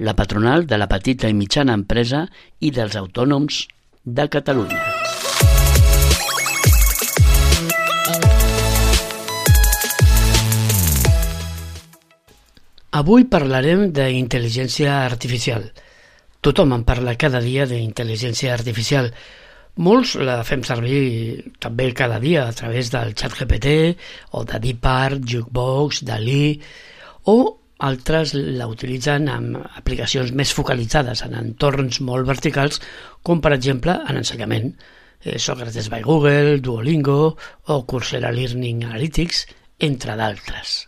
la patronal de la petita i mitjana empresa i dels autònoms de Catalunya. Avui parlarem d'intel·ligència artificial. Tothom en parla cada dia d'intel·ligència artificial. Molts la fem servir també cada dia a través del xat GPT o de DeepArt, Jukebox, Dalí o altres la utilitzen amb aplicacions més focalitzades en entorns molt verticals com per exemple en ensenyament. Eh, Socrates by Google, Duolingo o Coursera Learning Analytics, entre d'altres.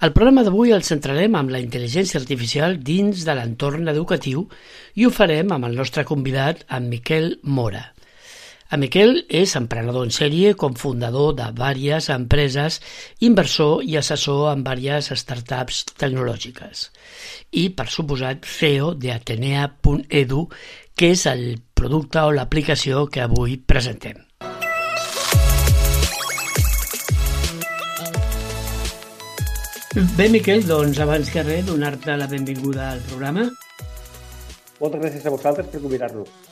Al programa d'avui el centrarem amb la intel·ligència artificial dins de l'entorn educatiu i ho farem amb el nostre convidat, en Miquel Mora. En Miquel és emprenedor en sèrie, com fundador de diverses empreses, inversor i assessor en diverses startups tecnològiques. I, per suposat, CEO d'Atenea.edu, que és el producte o l'aplicació que avui presentem. Bé, Miquel, doncs abans que res, donar-te la benvinguda al programa. Moltes gràcies a vosaltres per convidar-nos.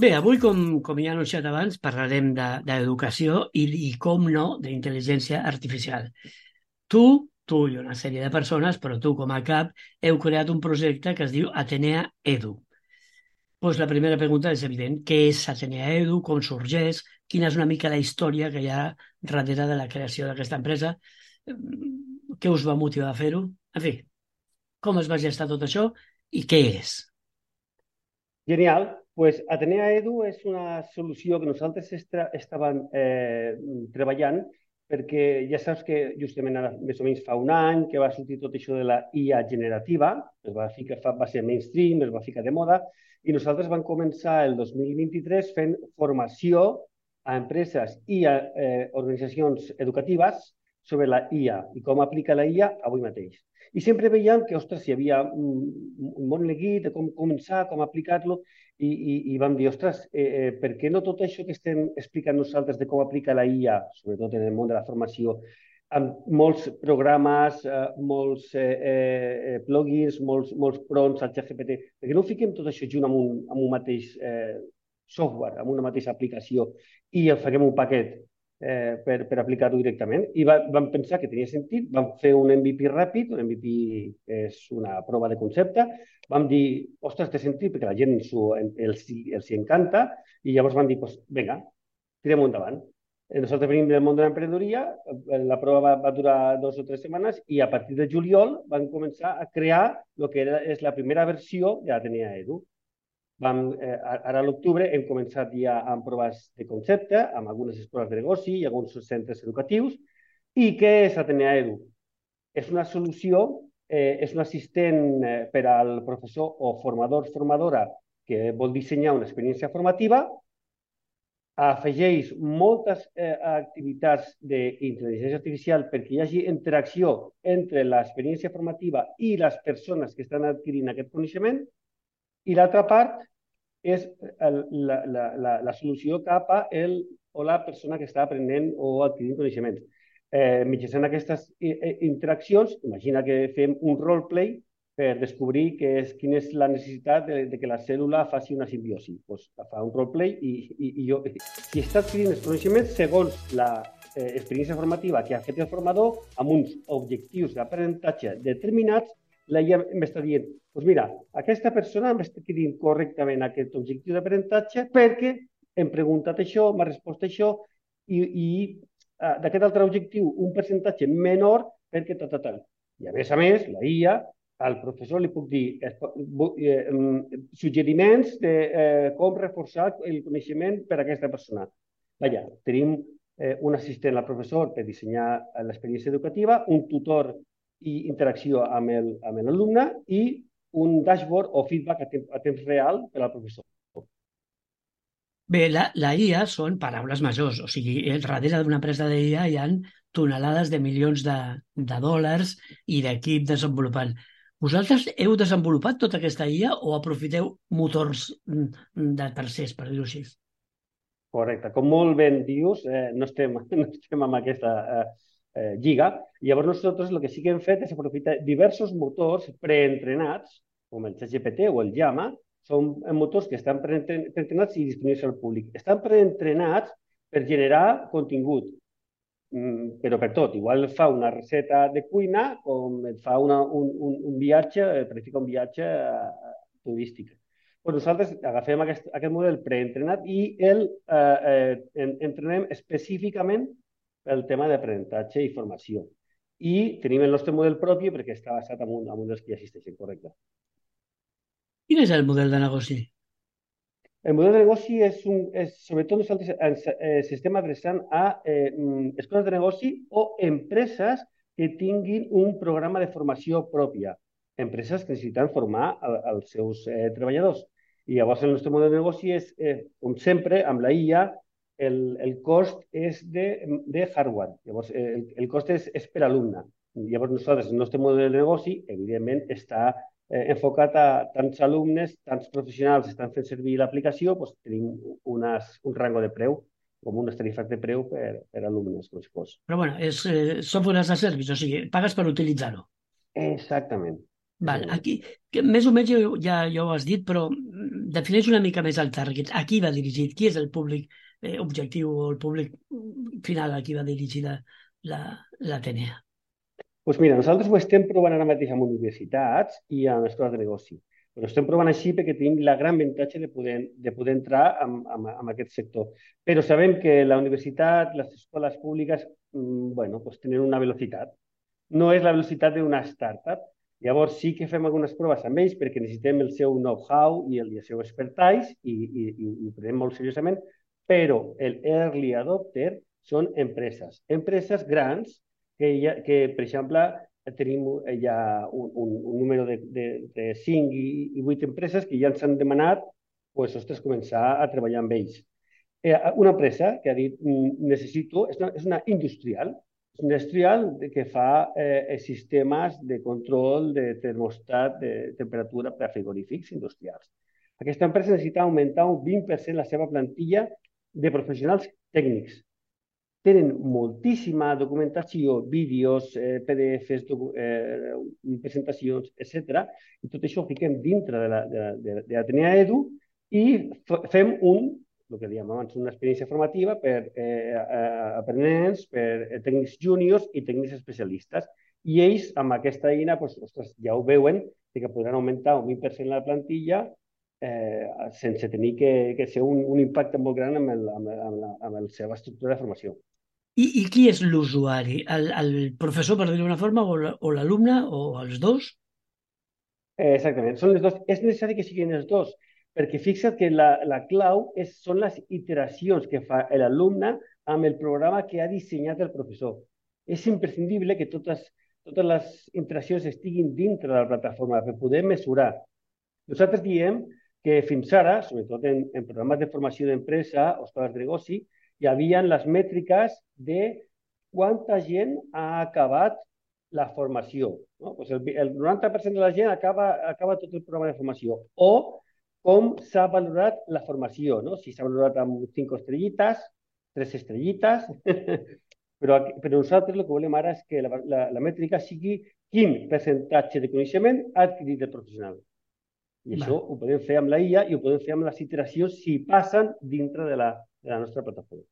Bé, avui, com, com ja he anunciat abans, parlarem de- d'educació i, i, com no, d'intel·ligència artificial. Tu, tu i una sèrie de persones, però tu com a cap, heu creat un projecte que es diu Atenea Edu. Doncs la primera pregunta és evident. Què és Atenea Edu? Com sorgeix? Quina és una mica la història que hi ha darrere de la creació d'aquesta empresa? Què us va motivar a fer-ho? En fi, com es va gestar tot això i què és? Genial. Pues Atenea Edu és una solució que nosaltres estàvem eh, treballant perquè ja saps que justament ara, més o menys fa un any que va sortir tot això de la IA generativa, es va, ficar, va ser mainstream, es va ficar de moda, i nosaltres vam començar el 2023 fent formació a empreses i a eh, organitzacions educatives sobre la IA i com aplica la IA avui mateix. I sempre veiem que, ostres, hi havia un, un bon neguit de com començar, com aplicar-lo, i, i, i vam dir, ostres, eh, eh, per què no tot això que estem explicant nosaltres de com aplica la IA, sobretot en el món de la formació, amb molts programes, eh, molts eh, eh, plugins, molts, molts prompts al ChatGPT, per què no fiquem tot això junt amb un, amb un mateix eh, software, amb una mateixa aplicació, i el farem un paquet eh, per, per aplicar-ho directament. I va, vam pensar que tenia sentit, vam fer un MVP ràpid, un MVP és una prova de concepte, vam dir, ostres, té sentit, perquè la gent els, els, els hi encanta, i llavors vam dir, pues, vinga, tirem-ho endavant. Eh, Nosaltres venim del món de l'emprenedoria, eh, la prova va, va durar dues o tres setmanes i a partir de juliol vam començar a crear el que era, és la primera versió de l'Atenea Edu. Vam, eh, ara a l'octubre hem començat ja amb proves de concepte, amb algunes escoles de negoci i alguns centres educatius. I què és Atenea Edu? És una solució, eh, és un assistent eh, per al professor o formador formadora que vol dissenyar una experiència formativa, afegeix moltes eh, activitats d'intel·ligència artificial perquè hi hagi interacció entre l'experiència formativa i les persones que estan adquirint aquest coneixement, i l'altra part és el, la, la, la, la solució cap a el o la persona que està aprenent o adquirint coneixements. Eh, mitjançant aquestes interaccions, imagina que fem un roleplay per descobrir que és, quina és la necessitat de, de que la cèl·lula faci una simbiosi. Pues, fa un roleplay i, i, i jo, si està adquirint els coneixements segons la eh, experiència formativa que ha fet el formador, amb uns objectius d'aprenentatge determinats, la IA m'està dient, doncs mira, aquesta persona m'està adquirint correctament aquest objectiu d'aprenentatge perquè hem preguntat això, m'ha respost això, i, i eh, d'aquest altre objectiu un percentatge menor perquè tal, tal, tal. I a més a més, la IA, al professor li puc dir es eh, mm, suggeriments de eh, com reforçar el coneixement per a aquesta persona. Vaja, tenim eh, un assistent al professor per dissenyar l'experiència educativa, un tutor i interacció amb el- amb l'alumne i un dashboard o feedback a, temps, a temps real per al professor. Bé, la, la IA són paraules majors, o sigui, darrere d'una empresa d'IA hi han tonelades de milions de, de dòlars i d'equip desenvolupant. Vosaltres heu desenvolupat tota aquesta IA o aprofiteu motors mm, de tercers, per dir-ho així? Correcte. Com molt ben dius, eh, no, estem, no estem amb aquesta eh, eh, lliga. Llavors, nosaltres el que sí que hem fet és aprofitar diversos motors preentrenats, com el ChatGPT o el Llama, són motors que estan preentrenats i disponibles al públic. Estan preentrenats per generar contingut, mm, però per tot. Igual fa una recepta de cuina com et fa una, un, un, un viatge, eh, planifica un viatge eh, turístic. Pues nosaltres agafem aquest, aquest model preentrenat i el eh, eh, entrenem específicament pel tema d'aprenentatge i formació. I tenim el nostre model propi perquè està basat en un, en un dels que ja existeixen, correcte. Quin és el model de negoci? El model de negoci és, un, és sobretot nosaltres ens eh, s'estem adreçant a eh, mm, escoles de negoci o empreses que tinguin un programa de formació pròpia. Empreses que necessiten formar a, als seus eh, treballadors. I llavors el nostre model de negoci és, eh, com sempre, amb la IA, el, el cost és de, de hardware. Llavors, el, el cost és, és per alumne. Llavors, nosaltres, el nostre model de negoci, evidentment, està eh, enfocat a tants alumnes, tants professionals estan fent servir l'aplicació, doncs tenim unes, un rango de preu, com unes tarifes de preu per, per alumnes, com si fos. Però bueno, és eh, software as a service, o sigui, pagues per utilitzar-ho. Exactament. Val, aquí, que més o menys ja, ja, ho has dit, però mm, defineix una mica més el target. A qui va dirigit? Qui és el públic eh, objectiu o el públic final a qui va dirigida l'Atenea? La, pues mira, nosaltres ho estem provant ara mateix amb universitats i amb escoles de negoci. Però estem provant així perquè tenim la gran avantatge de poder, de poder entrar en, en, en aquest sector. Però sabem que la universitat, les escoles públiques, mmm, bueno, pues tenen una velocitat. No és la velocitat d'una startup. Llavors sí que fem algunes proves amb ells perquè necessitem el seu know-how i, el, i el seu expertise i, i, i, i ho prenem molt seriosament, però el early adopter són empreses. Empreses grans que, ha, que per exemple, tenim ja un, un, un número de, de, de 5 i, i 8 empreses que ja ens han demanat pues, ostres, començar a treballar amb ells. Eh, una empresa que ha dit mm, necessito, és una, és una industrial, és una industrial que fa eh, sistemes de control de termostat de temperatura per a frigorífics industrials. Aquesta empresa necessita augmentar un 20% la seva plantilla de professionals tècnics tenen moltíssima documentació, vídeos, eh, PDFs, eh, presentacions, etc. I tot això ho fiquem dintre de l'Atenea Edu i fem un, el que dèiem abans, una experiència formativa per eh, aprenents, per eh, tècnics júniors i tècnics especialistes. I ells, amb aquesta eina, doncs, ostres, ja ho veuen, que podran augmentar un 20% la plantilla eh, sense tenir que, que ser un, un impacte molt gran amb, el, amb, amb, la, amb la seva estructura de formació. I, i qui és l'usuari? El, el professor, per dir-ho d'una forma, o l'alumne, o els dos? Eh, exactament, són les dos. És necessari que siguin els dos, perquè fixa't que la, la clau és, són les iteracions que fa l'alumne amb el programa que ha dissenyat el professor. És imprescindible que totes, totes les interaccions estiguin dintre de la plataforma per poder mesurar. Nosaltres diem que fins ara, sobretot en, en programes de formació d'empresa o escoles de negoci, hi havia les mètriques de quanta gent ha acabat la formació. No? Pues el, el 90% de la gent acaba, acaba tot el programa de formació. O com s'ha valorat la formació, no? si s'ha valorat amb 5 estrellites, 3 estrellites, però, però nosaltres el que volem ara és que la, la, la mètrica sigui quin percentatge de coneixement ha adquirit el professional. I això Va. ho podem fer amb la IA i ho podem fer amb les iteracions si passen dintre de la, de la nostra plataforma.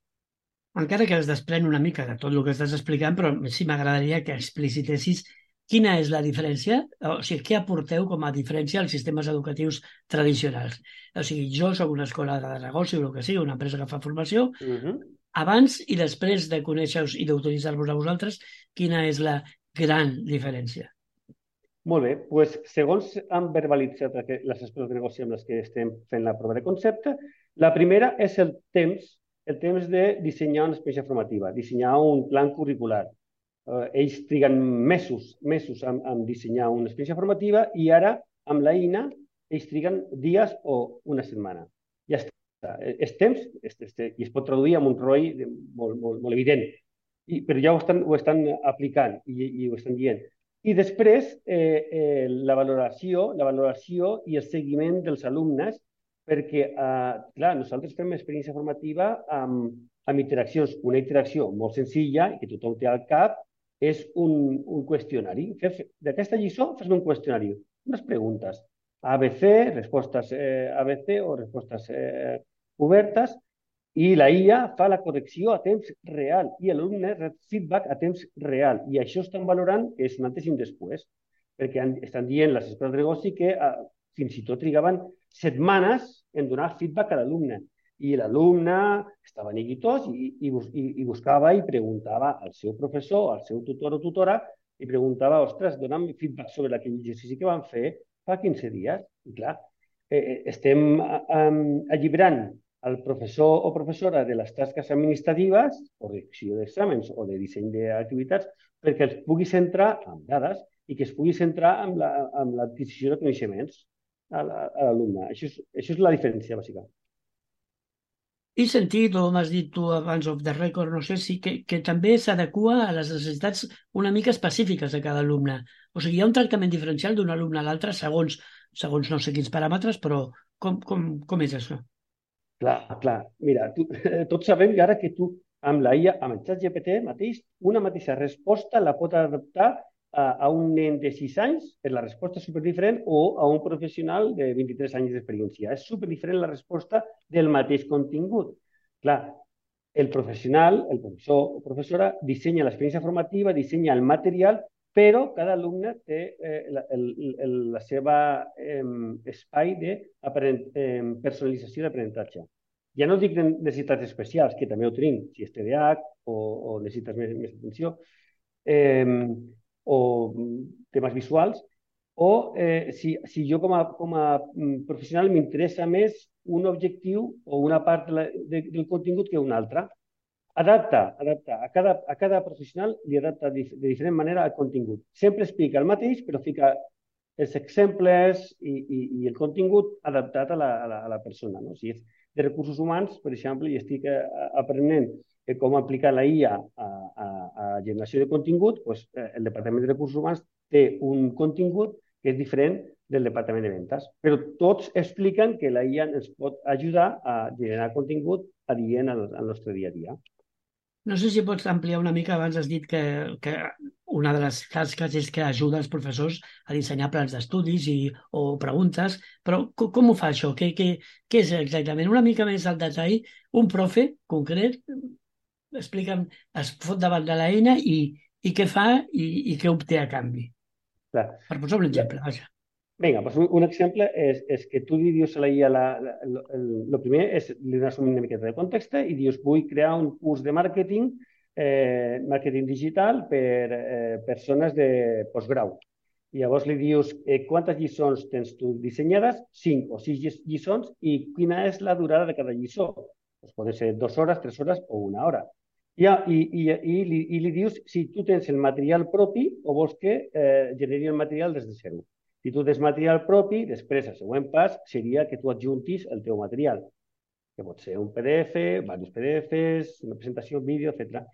Encara que es desprèn una mica de tot el que estàs explicant, però sí m'agradaria que explicitessis quina és la diferència, o sigui, què aporteu com a diferència als sistemes educatius tradicionals. O sigui, jo sóc una escola de negoci o el que sigui, una empresa que fa formació, uh -huh. abans i després de conèixer-vos i d'utilitzar-vos a vosaltres, quina és la gran diferència? Molt bé, doncs segons han verbalitzat les escoles de negoci amb les que estem fent la prova de concepte, la primera és el temps, el temps de dissenyar una experiència formativa, dissenyar un plan curricular. Eh, ells triguen mesos, mesos en, en dissenyar una experiència formativa i ara, amb l'eina, ells triguen dies o una setmana. Ja està. És temps és, és, i es pot traduir amb un ROI molt, molt, molt evident. I, però ja ho estan, ho estan aplicant i, i ho estan dient. I després, eh, eh, la valoració, la valoració i el seguiment dels alumnes, perquè, eh, clar, nosaltres fem experiència formativa amb, amb interaccions. Una interacció molt senzilla que tothom té al cap és un, un qüestionari. D'aquesta lliçó fes un qüestionari, unes preguntes. ABC, respostes eh, ABC o respostes eh, obertes, i la IA fa la correcció a temps real i l'alumne rep feedback a temps real. I això estan valorant que és un antes i un després, perquè estan dient les escoles de negoci que eh, fins i tot trigaven setmanes en donar feedback a l'alumne i l'alumne estava neguitós i, i, i, i buscava i preguntava al seu professor, al seu tutor o tutora, i preguntava, ostres, dona'm feedback sobre aquell exercici que van fer fa 15 dies. I clar, eh, eh estem eh, alliberant al professor o professora de les tasques administratives, correcció d'exàmens o de disseny d'activitats, perquè els pugui centrar en dades i que es pugui centrar en l'adquisició la, de coneixements a l'alumne. Això, és, això és la diferència bàsica. He sentit, o m'has dit tu abans of the record, no sé si, que, que també s'adequa a les necessitats una mica específiques de cada alumne. O sigui, hi ha un tractament diferencial d'un alumne a l'altre segons, segons no sé quins paràmetres, però com, com, com és això? Clar, clar. Mira, tu, tots sabem que ara que tu amb la IA, amb el xat GPT mateix, una mateixa resposta la pot adaptar a, a un nen de 6 anys, per la resposta és superdiferent, o a un professional de 23 anys d'experiència. És superdiferent la resposta del mateix contingut. Clar, el professional, el professor o professora, dissenya l'experiència formativa, dissenya el material, però cada alumne té eh, la, el, el, la seva eh, espai de eh, personalització d'aprenentatge. Ja no dic necessitats especials, que també ho tenim, si és TDAH o, o necessites més, més atenció, eh, o mm, temes visuals, o eh, si, si jo com a, com a mm, professional m'interessa més un objectiu o una part de la, de, del contingut que una altra. Adapta, adapta. A cada, a cada professional li adapta de, diferent manera el contingut. Sempre explica el mateix, però fica els exemples i, i, i el contingut adaptat a la, a la, a la persona. No? Si és de recursos humans, per exemple, i estic eh, aprenent com aplicar la IA a, a, a generació de contingut, doncs, el Departament de Recursos Humans té un contingut que és diferent del Departament de Ventes. Però tots expliquen que la IA ens pot ajudar a generar contingut adient al, al nostre dia a dia. No sé si pots ampliar una mica, abans has dit que, que una de les tasques és que ajuda els professors a dissenyar plans d'estudis i, o preguntes, però com, com ho fa això? Què, què, què és exactament? Una mica més al detall, un profe concret explica'm, es fot davant de l'eina i, i què fa i, i què obté a canvi. Clar. Per posar un exemple, vaja. Vinga, doncs un, un exemple és, és que tu li dius a la IA, la, la, el, el, primer és li dones una miqueta de context i dius vull crear un curs de màrqueting, eh, màrqueting digital per eh, persones de postgrau. I llavors li dius eh, quantes lliçons tens tu dissenyades, 5 o 6 lliçons, i quina és la durada de cada lliçó. Pues poden ser dues hores, tres hores o una hora. Ja, i, i, i, li, i li dius si tu tens el material propi o vols que eh, generi el material des de zero. Si tu tens material propi, després el següent pas seria que tu adjuntis el teu material, que pot ser un PDF, diversos PDFs, una presentació, un vídeo, etc.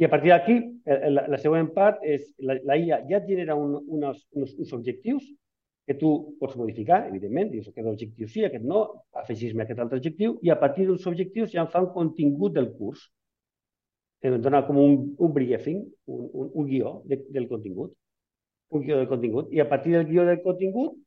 I a partir d'aquí, la, la següent part és la, la IA ja et genera un, unos, uns, uns objectius que tu pots modificar, evidentment, dius aquest objectiu sí, aquest no, afegis-me aquest altre objectiu, i a partir dels objectius ja em fa un contingut del curs. Ens dona com un, un briefing, un, un, un guió de, del contingut, un guió del contingut, i a partir del guió del contingut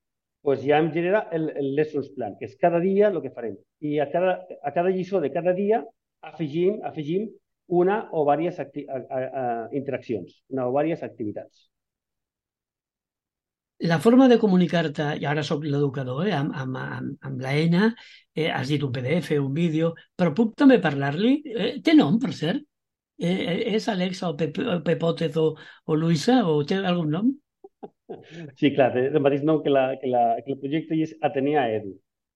pues ja em genera el, el lessons plan, que és cada dia el que farem. I a cada, a cada lliçó de cada dia afegim, afegim una o diverses a, a, a, interaccions, una o diverses activitats. La forma de comunicar-te, i ara sóc l'educador, eh, amb, amb, amb, amb l'eina, eh, has dit un PDF, un vídeo, però puc també parlar-li? Eh, té nom, per cert? Eh, eh, és Alexa o Pep o, o Luisa o té algun nom? Sí, clar, té el mateix nom que, la, que, la, que el projecte i és Atenea Edu.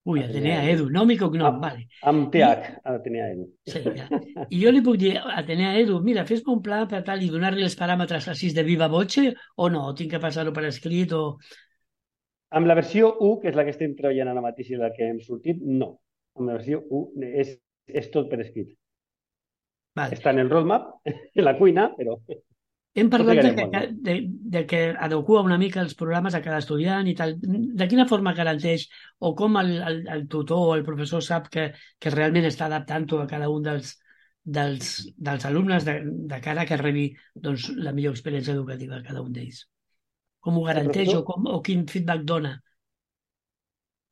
Ui, Atenea, Edu, nom i cognom, amb, vale. Amb TH, Atenea Edu. Sí, ja. I jo li puc dir, Atenea Edu, mira, fes-me un pla per tal i donar-li els paràmetres així de viva voce o no? O tinc que passar-ho per escrit o... Amb la versió 1, que és la que estem treballant ara mateix i la que hem sortit, no. Amb la versió 1 és, és tot per escrit. Vale. Està en el roadmap, en la cuina, però... Hem parlat de que, de, de que adequa una mica els programes a cada estudiant i tal. De quina forma garanteix o com el, el, el tutor o el professor sap que, que realment està adaptant-ho a cada un dels, dels, dels alumnes de, de cara que rebi doncs, la millor experiència educativa a cada un d'ells? Com ho garanteix professor- o, com, o quin feedback dona?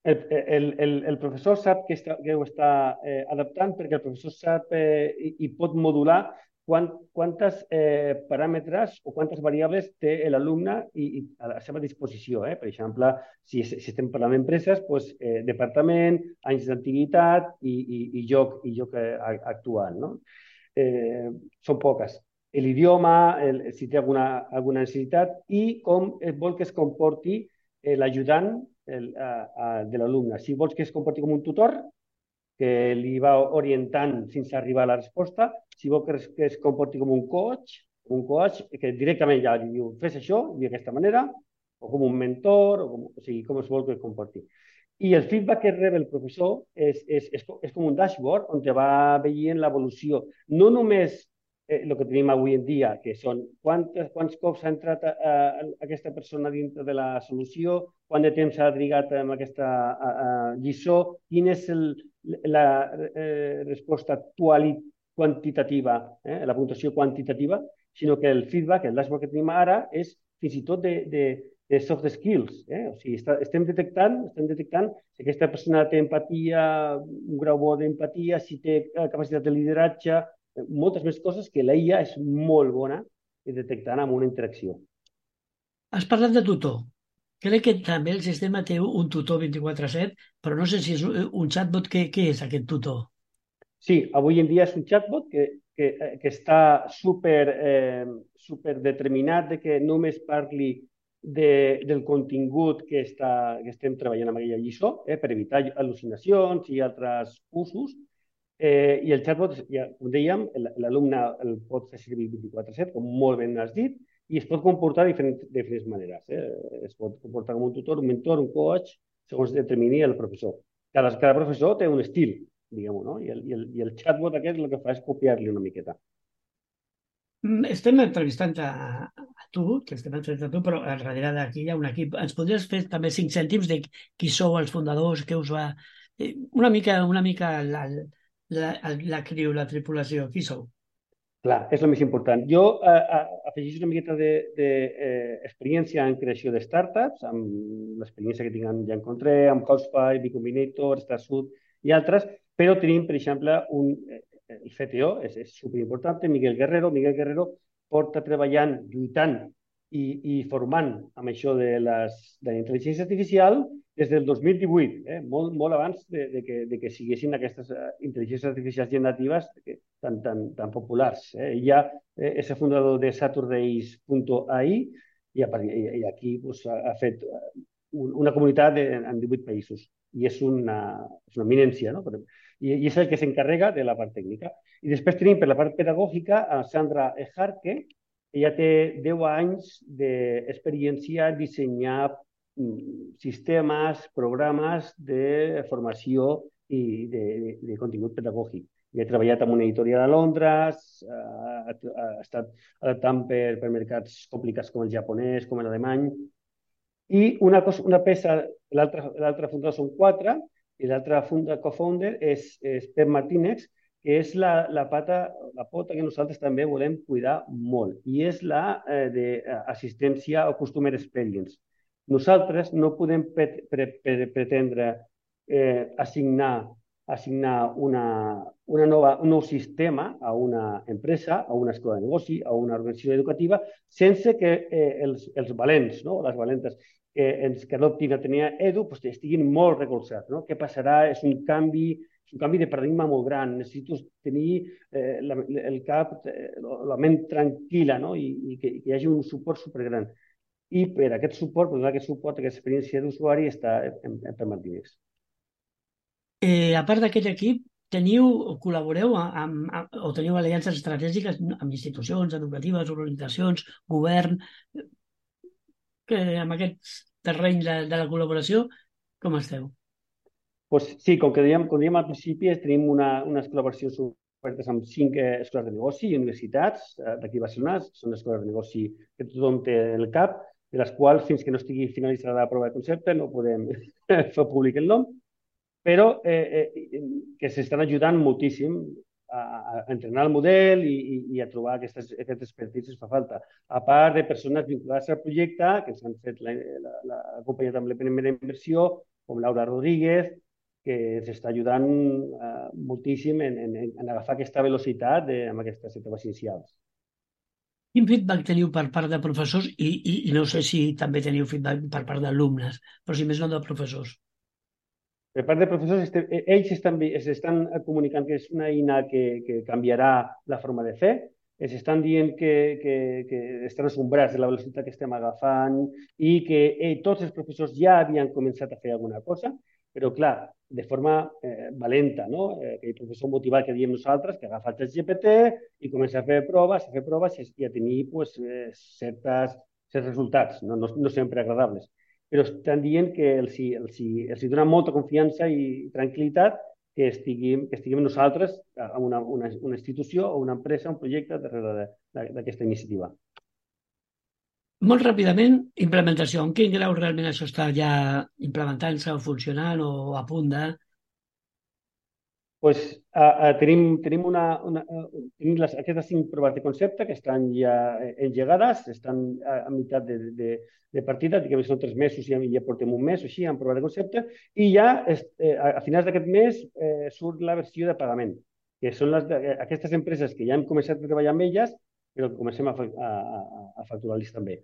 El, el, el, el professor sap que, està, que ho està eh, adaptant perquè el professor sap eh, i, i pot modular quant, quantes eh, paràmetres o quantes variables té l'alumne i, i a la seva disposició. Eh? Per exemple, si, si estem parlant d'empreses, doncs, eh, departament, anys d'antiguitat i, i, i lloc, i lloc eh, actual. No? Eh, són poques. L'idioma, si té alguna, alguna necessitat i com es vol que es comporti l'ajudant de l'alumne. Si vols que es comporti com un tutor, que li va orientant fins a arribar a la resposta. Si vol que es, que es comporti com un coach, un coach que directament ja li diu fes això, d'aquesta manera, o com un mentor, o, com, o sigui, com es vol que es comporti. I el feedback que rep el professor és, és, és, és com un dashboard on te va veient l'evolució. No només eh, el que tenim avui en dia, que són quantes, quants cops ha entrat a, a, a aquesta persona dintre de la solució, quant de temps ha trigat amb aquesta a, a, lliçó, quina és el, la eh, resposta quali, quantitativa, eh, la puntuació quantitativa, sinó que el feedback, el dashboard que tenim ara, és fins i tot de, de, de soft skills. Eh? O sigui, està, estem detectant, estem detectant si aquesta persona té empatia, un grau bo d'empatia, si té eh, capacitat de lideratge, eh, moltes més coses que la IA és molt bona detectant amb una interacció. Has parlat de tutor. Crec que també el sistema té un tutor 24-7, però no sé si és un chatbot. Què, què és aquest tutor? Sí, avui en dia és un chatbot que, que, que està super, eh, super determinat de que només parli de, del contingut que, està, que estem treballant amb aquella lliçó, eh, per evitar al·lucinacions i altres usos. Eh, I el chatbot, ja, com dèiem, l'alumne el pot fer servir 24-7, com molt ben has dit, i es pot comportar de diferents, de diferents maneres. Eh? Es pot comportar com un tutor, un mentor, un coach, segons determini el professor. Cada, cada professor té un estil, diguem-ho, no? I el, i, el, I el chatbot aquest el que fa és copiar-li una miqueta. Estem entrevistant a, a tu, que estem entrevistant a tu, però darrere d'aquí hi ha un equip. Ens podries fer també cinc cèntims de qui sou els fundadors, què us va... Una mica, una mica la, la, la, criu, la tripulació, qui sou? Clar, és el més important. Jo eh, afegeixo una miqueta d'experiència de, eh, en creació de startups, amb l'experiència que tinc amb Jan Contré, amb Housefly, Bicombinator, StarSud i altres, però tenim, per exemple, un, el CTO, és, és superimportant, Miguel Guerrero. Miguel Guerrero porta treballant, lluitant i, i formant amb això de, les, de la intel·ligència artificial des del 2018, eh? molt, molt abans de, de, que, de que siguessin aquestes uh, intel·ligències artificials generatives tan, tan, tan populars. Eh? Ja eh, és el fundador de Saturdays.ai i, i, aquí pues, ha, fet un, una comunitat de, en 18 països i és una, és una eminència, no? I, i és el que s'encarrega de la part tècnica. I després tenim per la part pedagògica a Sandra Ejarque, ella té 10 anys d'experiència en dissenyar sistemes, programes de formació i de, de, de contingut pedagògic. I he treballat amb una editorial a Londres, ha, ha estat adaptant per, per mercats complicats com el japonès, com l'alemany. I una, cosa, una peça, l'altre fundador són quatre, i l'altre co-founder és, és Pep Martínez, que és la, la, pata, la pota que nosaltres també volem cuidar molt, i és la eh, d'assistència o Customer Experience. Nosaltres no podem pre pre pre pretendre eh, assignar, assignar una, una nova, un nou sistema a una empresa, a una escola de negoci, a una organització educativa, sense que eh, els, els valents, no? les valentes que, ens, que adoptin a tenir edu pues, estiguin molt recolzats. No? Què passarà? És un canvi és un canvi de paradigma molt gran. Necessito tenir eh, la, el cap, eh, la ment tranquil·la no? I, i que, que hi hagi un suport supergran. I per aquest suport, per donar aquest suport, aquesta experiència d'usuari, està en, en Martínez. Eh, a part d'aquest equip, teniu o col·laboreu amb, amb, o teniu aliances estratègiques amb institucions educatives, organitzacions, govern, que amb aquests terreny de, de la col·laboració, com esteu? Pues sí, com que dèiem, com dèiem al principi, tenim una, unes col·laboracions ofertes amb cinc eh, escoles de negoci i universitats eh, d'aquí a Barcelona, són escoles de negoci que tothom té el cap, de les quals, fins que no estigui finalitzada la prova de concepte, no podem fer públic el nom, però eh, eh, que s'estan ajudant moltíssim a, a entrenar el model i, i, i a trobar aquestes, aquestes expertise que fa falta. A part de persones vinculades al projecte, que ens han fet la, la, la, acompanyat amb l'EPNM d'inversió, com Laura Rodríguez, que ens està ajudant eh, moltíssim en, en, en agafar aquesta velocitat de, amb aquestes etapas inicials. Quin feedback teniu per part de professors i, i, i no sé si també teniu feedback per part d'alumnes, però si més no de professors? Per part de professors, eh, ells estan, estan comunicant que és una eina que, que canviarà la forma de fer, ens estan dient que, que, que estan assombrats de la velocitat que estem agafant i que eh, tots els professors ja havien començat a fer alguna cosa, però clar, de forma eh, valenta, no? Eh, aquell professor motivat que diem nosaltres, que agafa el GPT i comença a fer proves, a fer proves i a tenir pues, eh, certes, certs resultats, no, no, no sempre agradables. Però estan dient que els, els, els dona molta confiança i tranquil·litat que estiguem, que estiguem nosaltres, a una, una, una institució o una empresa, un projecte darrere d'aquesta iniciativa. Molt ràpidament, implementació. En quin grau realment això està ja implementant-se o funcionant o a punt de... Pues, uh, uh, tenim, tenim, una, una, uh, tenim les, aquestes cinc proves de concepte que estan ja engegades, estan a, a meitat de, de, de partida, que són tres mesos i ja, ja portem un mes o així en prova de concepte, i ja es, eh, a, a finals d'aquest mes eh, surt la versió de pagament, que són les, eh, aquestes empreses que ja hem començat a treballar amb elles, però que comencem a, a, a, a facturar-los també.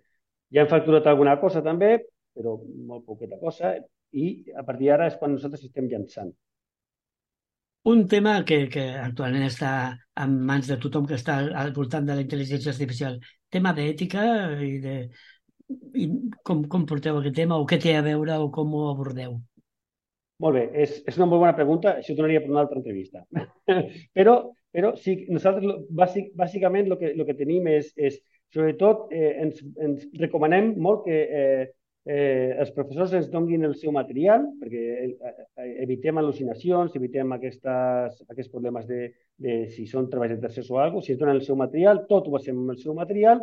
Ja hem facturat alguna cosa també, però molt poqueta cosa, i a partir d'ara és quan nosaltres estem llançant. Un tema que, que actualment està en mans de tothom que està al voltant de la intel·ligència artificial, tema d'ètica i de i com, com porteu aquest tema o què té a veure o com ho abordeu? Molt bé, és, és una molt bona pregunta, això donaria per una altra entrevista. però però sí, nosaltres bàsic, bàsicament el que, lo que tenim és, és sobretot, eh, ens, ens recomanem molt que eh, eh, els professors ens donguin el seu material, perquè eh, evitem al·lucinacions, evitem aquestes, aquests problemes de, de si són treballs de tercers o alguna cosa, si ens donen el seu material, tot ho basem amb el seu material,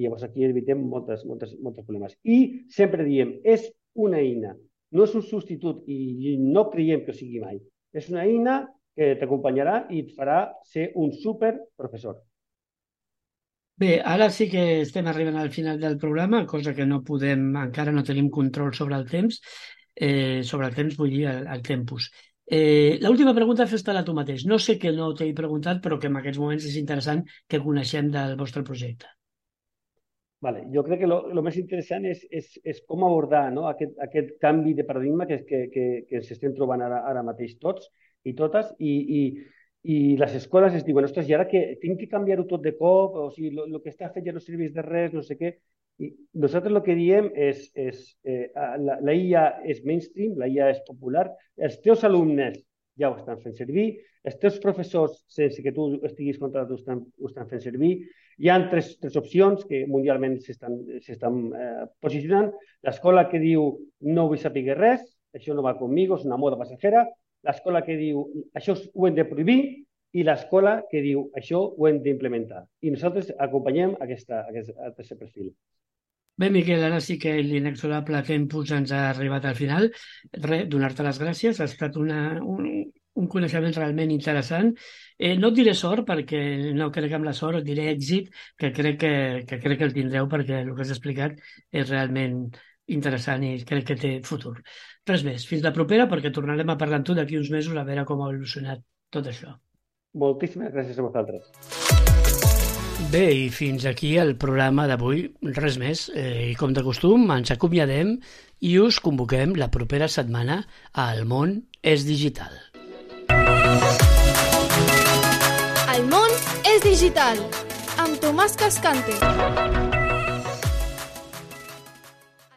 i llavors aquí evitem moltes, moltes, moltes problemes. I sempre diem, és una eina, no és un substitut i no creiem que ho sigui mai. És una eina que t'acompanyarà i et farà ser un super professor. Bé, ara sí que estem arribant al final del programa, cosa que no podem, encara no tenim control sobre el temps, eh, sobre el temps vull dir el, el tempus. Eh, L'última pregunta fes-te-la tu mateix. No sé que no t'he preguntat, però que en aquests moments és interessant que coneixem del vostre projecte. Vale. Jo crec que el més interessant és, és, és com abordar no? aquest, aquest canvi de paradigma que, que, que, que s'estem trobant ara, ara mateix tots i totes, i, i, i les escoles es diuen, ostres, i ara que tinc que canviar-ho tot de cop, o sigui, el que està fet ja no serveix de res, no sé què. I nosaltres el que diem és, és eh, la, la IA és mainstream, la IA és popular, els teus alumnes ja ho estan fent servir, els teus professors, sense que tu estiguis contratat, ho estan, ho estan fent servir. Hi ha tres, tres opcions que mundialment s'estan eh, posicionant. L'escola que diu no vull saber res, això no va conmigo, és una moda passajera l'escola que diu això ho hem de prohibir i l'escola que diu això ho hem d'implementar. I nosaltres acompanyem aquesta, aquest, aquest perfil. Bé, Miquel, ara sí que l'inexorable tempus ens ha arribat al final. Re, donar-te les gràcies, ha estat una, un, un coneixement realment interessant. Eh, no et diré sort, perquè no crec amb la sort, diré èxit, que crec que, que crec que el tindreu, perquè el que has explicat és realment interessant i crec que té futur. Res més, fins la propera perquè tornarem a parlar amb tu d'aquí uns mesos a veure com ha evolucionat tot això. Moltíssimes gràcies a vosaltres. Bé, i fins aquí el programa d'avui. Res més. Eh, I com de costum, ens acomiadem i us convoquem la propera setmana a El món és digital. El món és digital amb Tomàs Cascante.